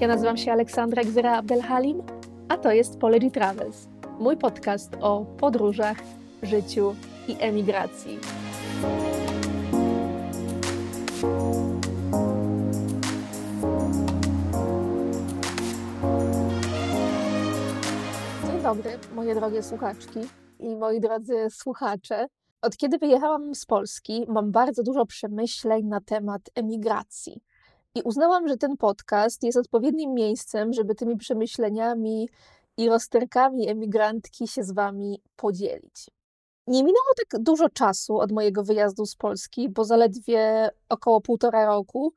Ja nazywam się Aleksandra Gzyra Abdelhalim, a to jest Polegi Travels, mój podcast o podróżach, życiu i emigracji. Dzień dobry, moje drogie słuchaczki i moi drodzy słuchacze. Od kiedy wyjechałam z Polski, mam bardzo dużo przemyśleń na temat emigracji. I uznałam, że ten podcast jest odpowiednim miejscem, żeby tymi przemyśleniami i rozterkami emigrantki się z Wami podzielić. Nie minęło tak dużo czasu od mojego wyjazdu z Polski, bo zaledwie około półtora roku.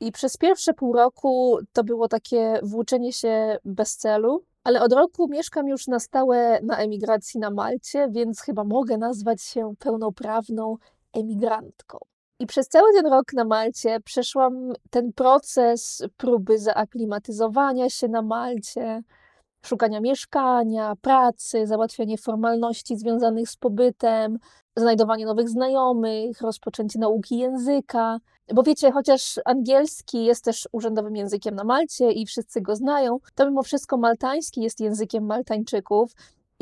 I przez pierwsze pół roku to było takie włóczenie się bez celu, ale od roku mieszkam już na stałe na emigracji na Malcie, więc chyba mogę nazwać się pełnoprawną emigrantką. I przez cały ten rok na Malcie przeszłam ten proces próby zaaklimatyzowania się na Malcie, szukania mieszkania, pracy, załatwianie formalności związanych z pobytem, znajdowanie nowych znajomych, rozpoczęcie nauki języka. Bo wiecie, chociaż angielski jest też urzędowym językiem na Malcie i wszyscy go znają, to mimo wszystko maltański jest językiem Maltańczyków.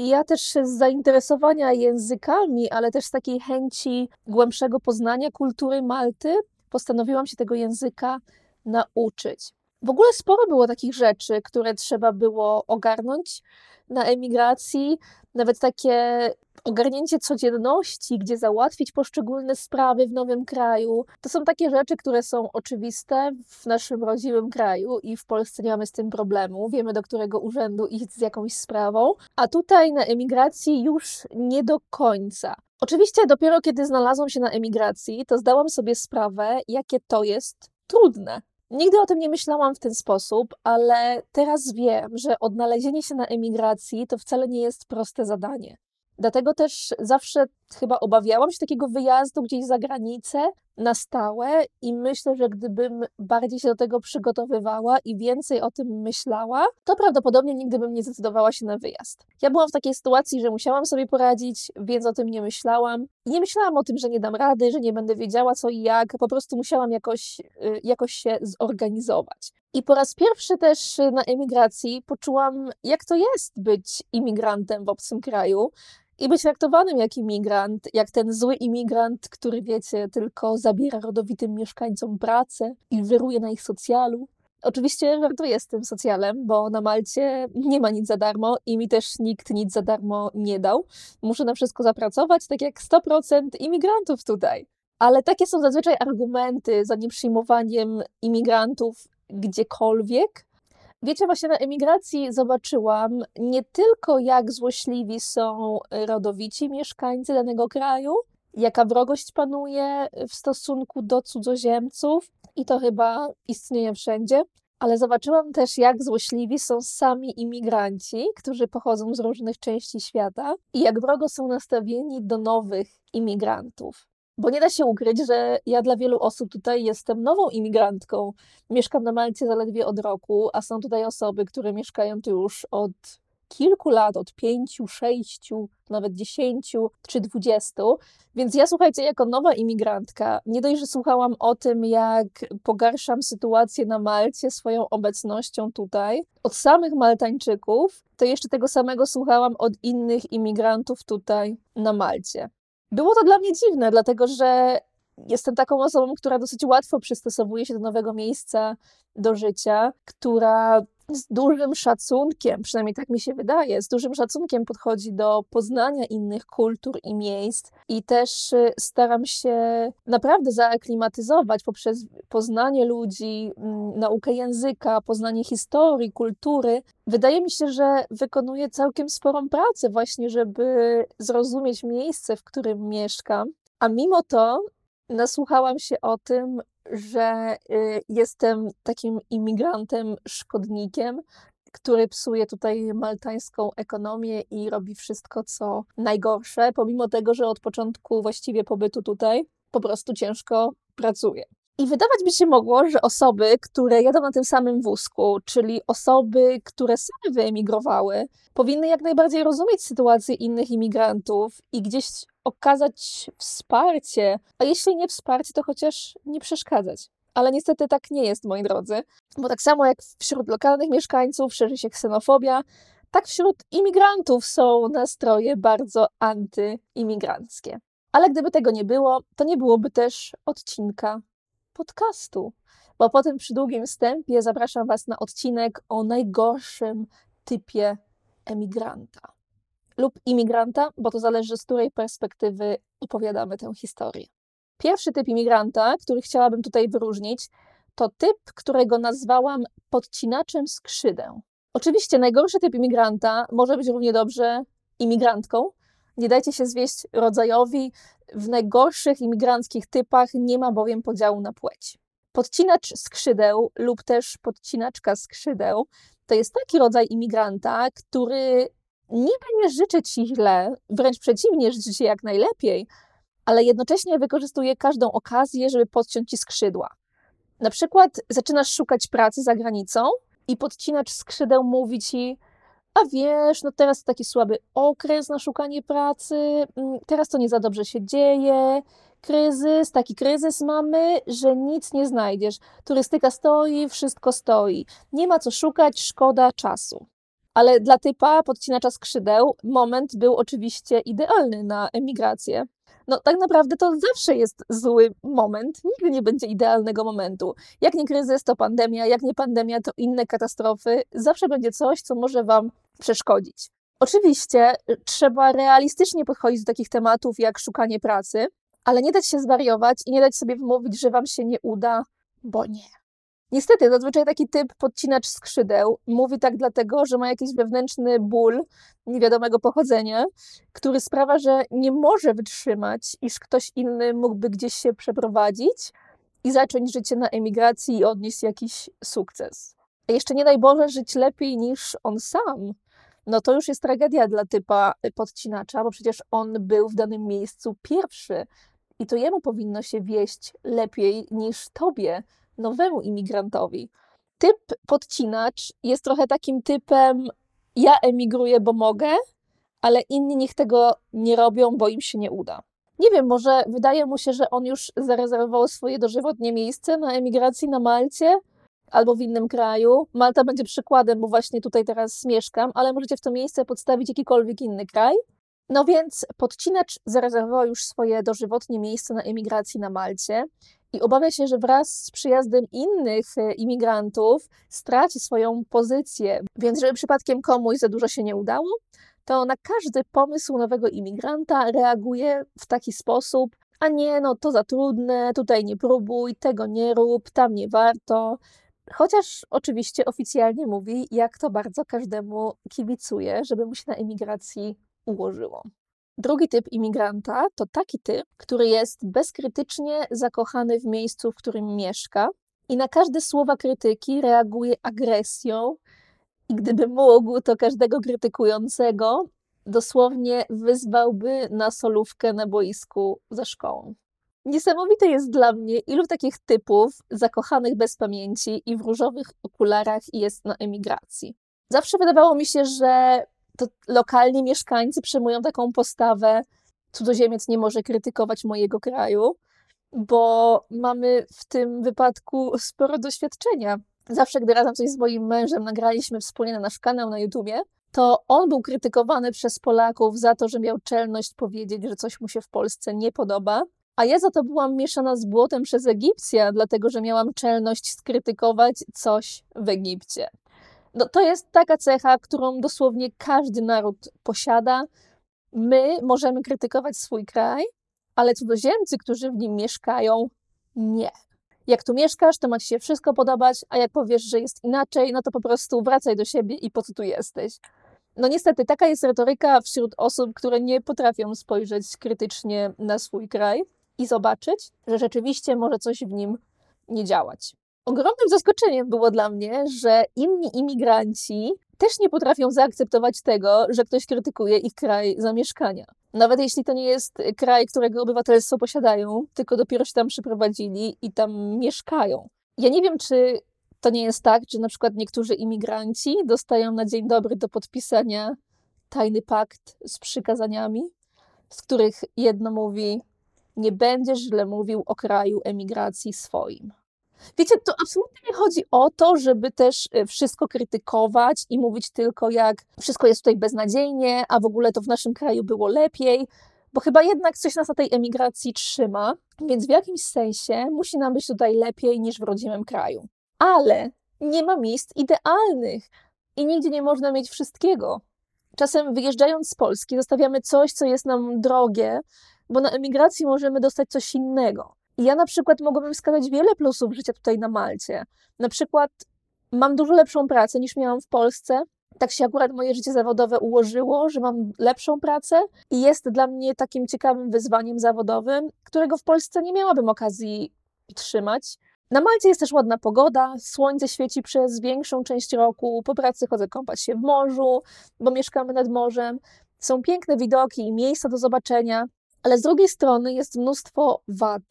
I ja też z zainteresowania językami, ale też z takiej chęci głębszego poznania kultury Malty, postanowiłam się tego języka nauczyć. W ogóle sporo było takich rzeczy, które trzeba było ogarnąć na emigracji, nawet takie ogarnięcie codzienności, gdzie załatwić poszczególne sprawy w nowym kraju. To są takie rzeczy, które są oczywiste w naszym rodzimym kraju i w Polsce nie mamy z tym problemu. Wiemy, do którego urzędu iść z jakąś sprawą, a tutaj na emigracji już nie do końca. Oczywiście dopiero kiedy znalazłam się na emigracji, to zdałam sobie sprawę, jakie to jest trudne. Nigdy o tym nie myślałam w ten sposób, ale teraz wiem, że odnalezienie się na emigracji to wcale nie jest proste zadanie. Dlatego też zawsze chyba obawiałam się takiego wyjazdu gdzieś za granicę na stałe i myślę, że gdybym bardziej się do tego przygotowywała i więcej o tym myślała, to prawdopodobnie nigdy bym nie zdecydowała się na wyjazd. Ja byłam w takiej sytuacji, że musiałam sobie poradzić, więc o tym nie myślałam. I nie myślałam o tym, że nie dam rady, że nie będę wiedziała co i jak, po prostu musiałam jakoś, y, jakoś się zorganizować. I po raz pierwszy też na emigracji poczułam, jak to jest być imigrantem w obcym kraju, i być traktowanym jak imigrant, jak ten zły imigrant, który wiecie, tylko zabiera rodowitym mieszkańcom pracę i wyruje na ich socjalu. Oczywiście żartuję z tym socjalem, bo na Malcie nie ma nic za darmo i mi też nikt nic za darmo nie dał. Muszę na wszystko zapracować, tak jak 100% imigrantów tutaj. Ale takie są zazwyczaj argumenty za nieprzyjmowaniem imigrantów gdziekolwiek, Wiecie, właśnie na emigracji zobaczyłam nie tylko jak złośliwi są rodowici mieszkańcy danego kraju, jaka wrogość panuje w stosunku do cudzoziemców, i to chyba istnieje wszędzie, ale zobaczyłam też, jak złośliwi są sami imigranci, którzy pochodzą z różnych części świata, i jak wrogo są nastawieni do nowych imigrantów. Bo nie da się ukryć, że ja dla wielu osób tutaj jestem nową imigrantką. Mieszkam na Malcie zaledwie od roku, a są tutaj osoby, które mieszkają tu już od kilku lat, od pięciu, sześciu, nawet dziesięciu czy dwudziestu. Więc ja słuchajcie, jako nowa imigrantka, nie dość, że słuchałam o tym, jak pogarszam sytuację na Malcie swoją obecnością tutaj, od samych Maltańczyków, to jeszcze tego samego słuchałam od innych imigrantów tutaj na Malcie. Było to dla mnie dziwne, dlatego że jestem taką osobą, która dosyć łatwo przystosowuje się do nowego miejsca, do życia, która z dużym szacunkiem, przynajmniej tak mi się wydaje, z dużym szacunkiem podchodzi do poznania innych kultur i miejsc i też y, staram się naprawdę zaaklimatyzować poprzez poznanie ludzi, mm, naukę języka, poznanie historii, kultury. Wydaje mi się, że wykonuję całkiem sporą pracę właśnie, żeby zrozumieć miejsce, w którym mieszkam. A mimo to nasłuchałam się o tym, że y, jestem takim imigrantem, szkodnikiem, który psuje tutaj maltańską ekonomię i robi wszystko, co najgorsze, pomimo tego, że od początku właściwie pobytu tutaj po prostu ciężko pracuje. I wydawać by się mogło, że osoby, które jadą na tym samym wózku, czyli osoby, które same wyemigrowały, powinny jak najbardziej rozumieć sytuację innych imigrantów i gdzieś okazać wsparcie, a jeśli nie wsparcie, to chociaż nie przeszkadzać. Ale niestety tak nie jest, moi drodzy, bo tak samo jak wśród lokalnych mieszkańców szerzy się ksenofobia, tak wśród imigrantów są nastroje bardzo antyimigranckie. Ale gdyby tego nie było, to nie byłoby też odcinka podcastu, bo potem przy długim wstępie zapraszam Was na odcinek o najgorszym typie emigranta lub imigranta, bo to zależy z której perspektywy opowiadamy tę historię. Pierwszy typ imigranta, który chciałabym tutaj wyróżnić, to typ, którego nazwałam podcinaczem skrzydeł. Oczywiście najgorszy typ imigranta może być równie dobrze imigrantką. Nie dajcie się zwieść rodzajowi. W najgorszych imigranckich typach nie ma bowiem podziału na płeć. Podcinacz skrzydeł lub też podcinaczka skrzydeł to jest taki rodzaj imigranta, który niby nie życzy ci źle, wręcz przeciwnie, życzy ci jak najlepiej, ale jednocześnie wykorzystuje każdą okazję, żeby podciąć ci skrzydła. Na przykład zaczynasz szukać pracy za granicą i podcinacz skrzydeł mówi ci, a wiesz, no teraz taki słaby okres na szukanie pracy, mm, teraz to nie za dobrze się dzieje, kryzys, taki kryzys mamy, że nic nie znajdziesz. Turystyka stoi, wszystko stoi. Nie ma co szukać, szkoda czasu. Ale dla typa podcinacza skrzydeł moment był oczywiście idealny na emigrację. No tak naprawdę to zawsze jest zły moment, nigdy nie będzie idealnego momentu. Jak nie kryzys, to pandemia, jak nie pandemia, to inne katastrofy. Zawsze będzie coś, co może Wam przeszkodzić. Oczywiście y, trzeba realistycznie podchodzić do takich tematów jak szukanie pracy, ale nie dać się zwariować i nie dać sobie wmówić, że Wam się nie uda, bo nie. Niestety, zazwyczaj taki typ podcinacz skrzydeł mówi tak dlatego, że ma jakiś wewnętrzny ból niewiadomego pochodzenia, który sprawia, że nie może wytrzymać, iż ktoś inny mógłby gdzieś się przeprowadzić i zacząć życie na emigracji i odnieść jakiś sukces. A jeszcze nie daj Boże żyć lepiej niż on sam. No to już jest tragedia dla typa podcinacza, bo przecież on był w danym miejscu pierwszy i to jemu powinno się wieść lepiej niż tobie, nowemu imigrantowi. Typ podcinacz jest trochę takim typem: ja emigruję, bo mogę, ale inni niech tego nie robią, bo im się nie uda. Nie wiem, może wydaje mu się, że on już zarezerwował swoje dożywotnie miejsce na emigracji na Malcie albo w innym kraju. Malta będzie przykładem, bo właśnie tutaj teraz mieszkam, ale możecie w to miejsce podstawić jakikolwiek inny kraj. No więc podcinacz zarezerwował już swoje dożywotnie miejsce na emigracji na Malcie i obawia się, że wraz z przyjazdem innych e, imigrantów straci swoją pozycję. Więc, żeby przypadkiem komuś za dużo się nie udało, to na każdy pomysł nowego imigranta reaguje w taki sposób, a nie, no to za trudne, tutaj nie próbuj, tego nie rób, tam nie warto. Chociaż oczywiście oficjalnie mówi, jak to bardzo każdemu kibicuje, żeby mu się na emigracji ułożyło. Drugi typ imigranta to taki typ, który jest bezkrytycznie zakochany w miejscu, w którym mieszka i na każde słowa krytyki reaguje agresją. I gdyby mógł, to każdego krytykującego dosłownie wyzwałby na solówkę na boisku za szkołą. Niesamowite jest dla mnie, ilu takich typów zakochanych bez pamięci i w różowych okularach jest na emigracji. Zawsze wydawało mi się, że to lokalni mieszkańcy przyjmują taką postawę, cudzoziemiec nie może krytykować mojego kraju, bo mamy w tym wypadku sporo doświadczenia. Zawsze, gdy razem coś z moim mężem nagraliśmy wspólnie na nasz kanał na YouTubie, to on był krytykowany przez Polaków za to, że miał czelność powiedzieć, że coś mu się w Polsce nie podoba, a ja za to byłam mieszana z błotem przez Egipcja, dlatego że miałam czelność skrytykować coś w Egipcie. No, to jest taka cecha, którą dosłownie każdy naród posiada. My możemy krytykować swój kraj, ale cudzoziemcy, którzy w nim mieszkają, nie. Jak tu mieszkasz, to ma ci się wszystko podobać, a jak powiesz, że jest inaczej, no to po prostu wracaj do siebie i po co tu jesteś. No niestety, taka jest retoryka wśród osób, które nie potrafią spojrzeć krytycznie na swój kraj i zobaczyć, że rzeczywiście może coś w nim nie działać. Ogromnym zaskoczeniem było dla mnie, że inni imigranci też nie potrafią zaakceptować tego, że ktoś krytykuje ich kraj zamieszkania. Nawet jeśli to nie jest kraj, którego obywatelstwo posiadają, tylko dopiero się tam przyprowadzili i tam mieszkają. Ja nie wiem, czy to nie jest tak, że na przykład niektórzy imigranci dostają na dzień dobry do podpisania tajny pakt z przykazaniami, z których jedno mówi: Nie będziesz źle mówił o kraju emigracji swoim Wiecie, to absolutnie nie chodzi o to, żeby też e, wszystko krytykować i mówić tylko, jak wszystko jest tutaj beznadziejnie, a w ogóle to w naszym kraju było lepiej, bo chyba jednak coś nas na tej emigracji trzyma, więc w jakimś sensie musi nam być tutaj lepiej niż w rodzimym kraju. Ale nie ma miejsc idealnych i nigdzie nie można mieć wszystkiego. Czasem wyjeżdżając z Polski, zostawiamy coś, co jest nam drogie, bo na emigracji możemy dostać coś innego. I ja na przykład mogłabym wskazać wiele plusów życia tutaj na Malcie. Na przykład mam dużo lepszą pracę niż miałam w Polsce. Tak się akurat moje życie zawodowe ułożyło, że mam lepszą pracę i jest dla mnie takim ciekawym wyzwaniem zawodowym, którego w Polsce nie miałabym okazji trzymać. Na Malcie jest też ładna pogoda, słońce świeci przez większą część roku, po pracy chodzę kąpać się w morzu, bo mieszkamy nad morzem. Są piękne widoki i miejsca do zobaczenia, ale z drugiej strony jest mnóstwo wad.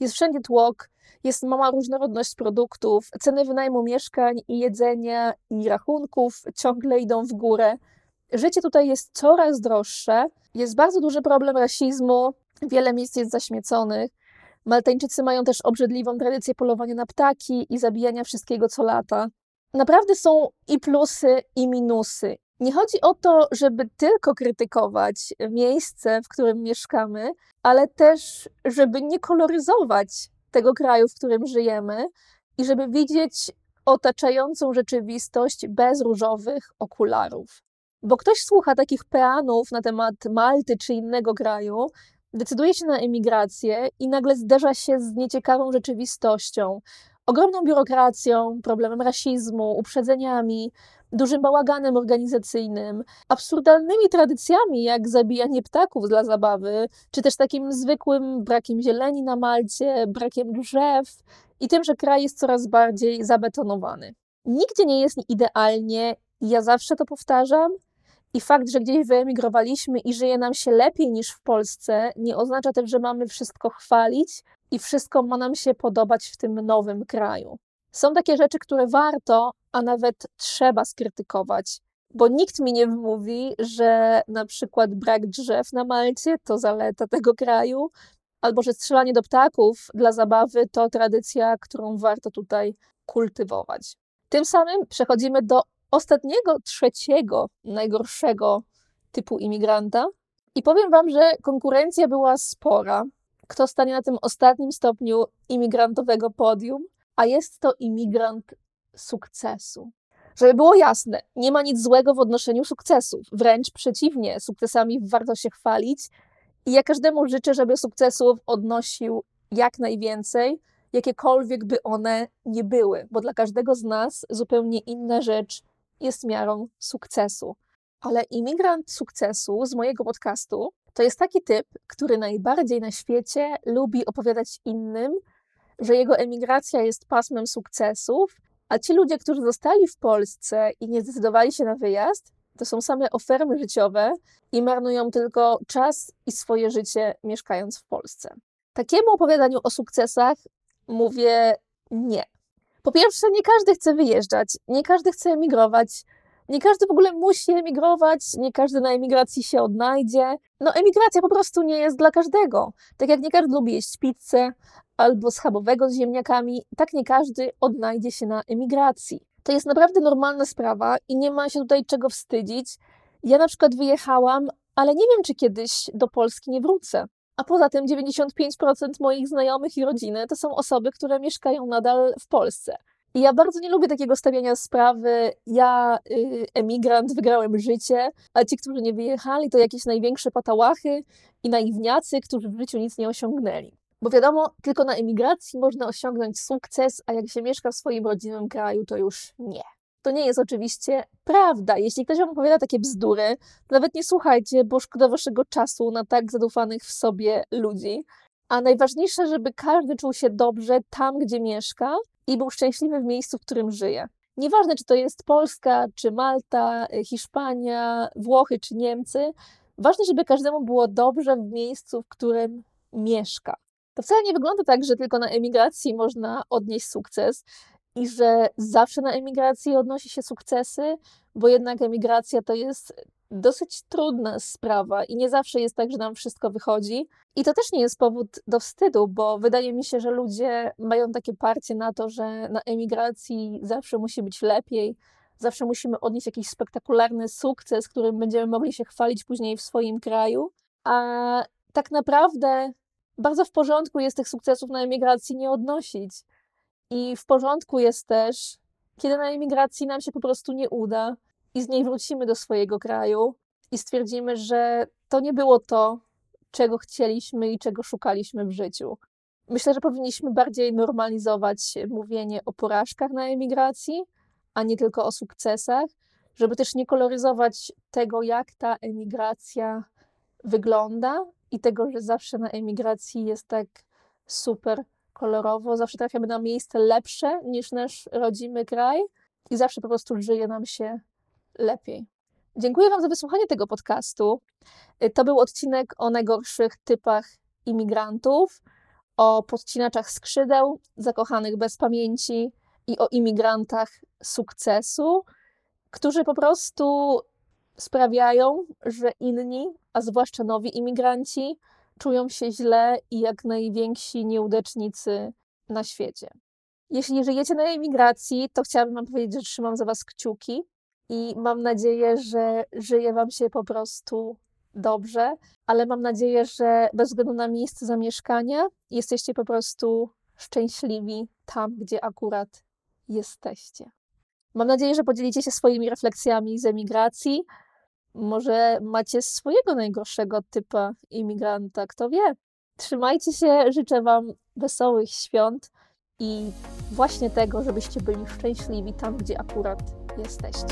Jest wszędzie tłok, jest mała różnorodność produktów, ceny wynajmu mieszkań i jedzenia i rachunków ciągle idą w górę. Życie tutaj jest coraz droższe, jest bardzo duży problem rasizmu, wiele miejsc jest zaśmieconych. Maltańczycy mają też obrzydliwą tradycję polowania na ptaki i zabijania wszystkiego co lata. Naprawdę są i plusy, i minusy. Nie chodzi o to, żeby tylko krytykować miejsce, w którym mieszkamy, ale też, żeby nie koloryzować tego kraju, w którym żyjemy i żeby widzieć otaczającą rzeczywistość bez różowych okularów. Bo ktoś słucha takich peanów na temat Malty czy innego kraju, decyduje się na emigrację i nagle zderza się z nieciekawą rzeczywistością, ogromną biurokracją, problemem rasizmu, uprzedzeniami, dużym bałaganem organizacyjnym, absurdalnymi tradycjami, jak zabijanie ptaków dla zabawy, czy też takim zwykłym brakiem zieleni na Malcie, brakiem drzew i tym, że kraj jest coraz bardziej zabetonowany. Nigdzie nie jest idealnie, ja zawsze to powtarzam. I fakt, że gdzieś wyemigrowaliśmy i żyje nam się lepiej niż w Polsce, nie oznacza też, że mamy wszystko chwalić i wszystko ma nam się podobać w tym nowym kraju. Są takie rzeczy, które warto, a nawet trzeba skrytykować, bo nikt mi nie wmówi, że na przykład brak drzew na Malcie to zaleta tego kraju, albo że strzelanie do ptaków dla zabawy to tradycja, którą warto tutaj kultywować. Tym samym przechodzimy do ostatniego, trzeciego, najgorszego typu imigranta. I powiem Wam, że konkurencja była spora. Kto stanie na tym ostatnim stopniu imigrantowego podium? A jest to imigrant sukcesu. Żeby było jasne, nie ma nic złego w odnoszeniu sukcesów, wręcz przeciwnie, sukcesami warto się chwalić i ja każdemu życzę, żeby sukcesów odnosił jak najwięcej, jakiekolwiek by one nie były, bo dla każdego z nas zupełnie inna rzecz jest miarą sukcesu. Ale imigrant sukcesu z mojego podcastu to jest taki typ, który najbardziej na świecie lubi opowiadać innym, że jego emigracja jest pasmem sukcesów, a ci ludzie, którzy zostali w Polsce i nie zdecydowali się na wyjazd, to są same ofermy życiowe i marnują tylko czas i swoje życie mieszkając w Polsce. Takiemu opowiadaniu o sukcesach mówię nie. Po pierwsze, nie każdy chce wyjeżdżać, nie każdy chce emigrować, nie każdy w ogóle musi emigrować, nie każdy na emigracji się odnajdzie. No, emigracja po prostu nie jest dla każdego. Tak jak nie każdy lubi jeść pizzę, albo schabowego z ziemniakami, tak nie każdy odnajdzie się na emigracji. To jest naprawdę normalna sprawa i nie ma się tutaj czego wstydzić. Ja na przykład wyjechałam, ale nie wiem, czy kiedyś do Polski nie wrócę. A poza tym 95% moich znajomych i rodziny to są osoby, które mieszkają nadal w Polsce. I ja bardzo nie lubię takiego stawiania sprawy, ja, y, emigrant, wygrałem życie, a ci, którzy nie wyjechali, to jakieś największe patałachy i naiwniacy, którzy w życiu nic nie osiągnęli. Bo wiadomo, tylko na emigracji można osiągnąć sukces, a jak się mieszka w swoim rodzinnym kraju, to już nie. To nie jest oczywiście prawda. Jeśli ktoś wam opowiada takie bzdury, to nawet nie słuchajcie, bo szkoda waszego czasu na tak zadufanych w sobie ludzi. A najważniejsze, żeby każdy czuł się dobrze tam, gdzie mieszka i był szczęśliwy w miejscu, w którym żyje. Nieważne, czy to jest Polska, czy Malta, Hiszpania, Włochy, czy Niemcy, ważne, żeby każdemu było dobrze w miejscu, w którym mieszka. To wcale nie wygląda tak, że tylko na emigracji można odnieść sukces. I że zawsze na emigracji odnosi się sukcesy, bo jednak emigracja to jest dosyć trudna sprawa i nie zawsze jest tak, że nam wszystko wychodzi. I to też nie jest powód do wstydu, bo wydaje mi się, że ludzie mają takie parcie na to, że na emigracji zawsze musi być lepiej, zawsze musimy odnieść jakiś spektakularny sukces, którym będziemy mogli się chwalić później w swoim kraju. A tak naprawdę bardzo w porządku jest tych sukcesów na emigracji nie odnosić. I w porządku jest też, kiedy na emigracji nam się po prostu nie uda i z niej wrócimy do swojego kraju i stwierdzimy, że to nie było to, czego chcieliśmy i czego szukaliśmy w życiu. Myślę, że powinniśmy bardziej normalizować mówienie o porażkach na emigracji, a nie tylko o sukcesach, żeby też nie koloryzować tego, jak ta emigracja wygląda i tego, że zawsze na emigracji jest tak super kolorowo, zawsze trafiamy na miejsce lepsze niż nasz rodzimy kraj i zawsze po prostu żyje nam się lepiej. Dziękuję Wam za wysłuchanie tego podcastu. To był odcinek o najgorszych typach imigrantów, o podcinaczach skrzydeł, zakochanych bez pamięci i o imigrantach sukcesu, którzy po prostu sprawiają, że inni, a zwłaszcza nowi imigranci, czują się źle i jak najwięksi nieudacznicy na świecie. Jeśli żyjecie na emigracji, to chciałabym Wam powiedzieć, że trzymam za Was kciuki i mam nadzieję, że żyje Wam się po prostu dobrze, ale mam nadzieję, że bez względu na miejsce zamieszkania jesteście po prostu szczęśliwi tam, gdzie akurat jesteście. Mam nadzieję, że podzielicie się swoimi refleksjami z emigracji. Może macie swojego najgorszego typa imigranta, kto wie. Trzymajcie się, życzę Wam wesołych świąt i właśnie tego, żebyście byli szczęśliwi tam, gdzie akurat jesteście.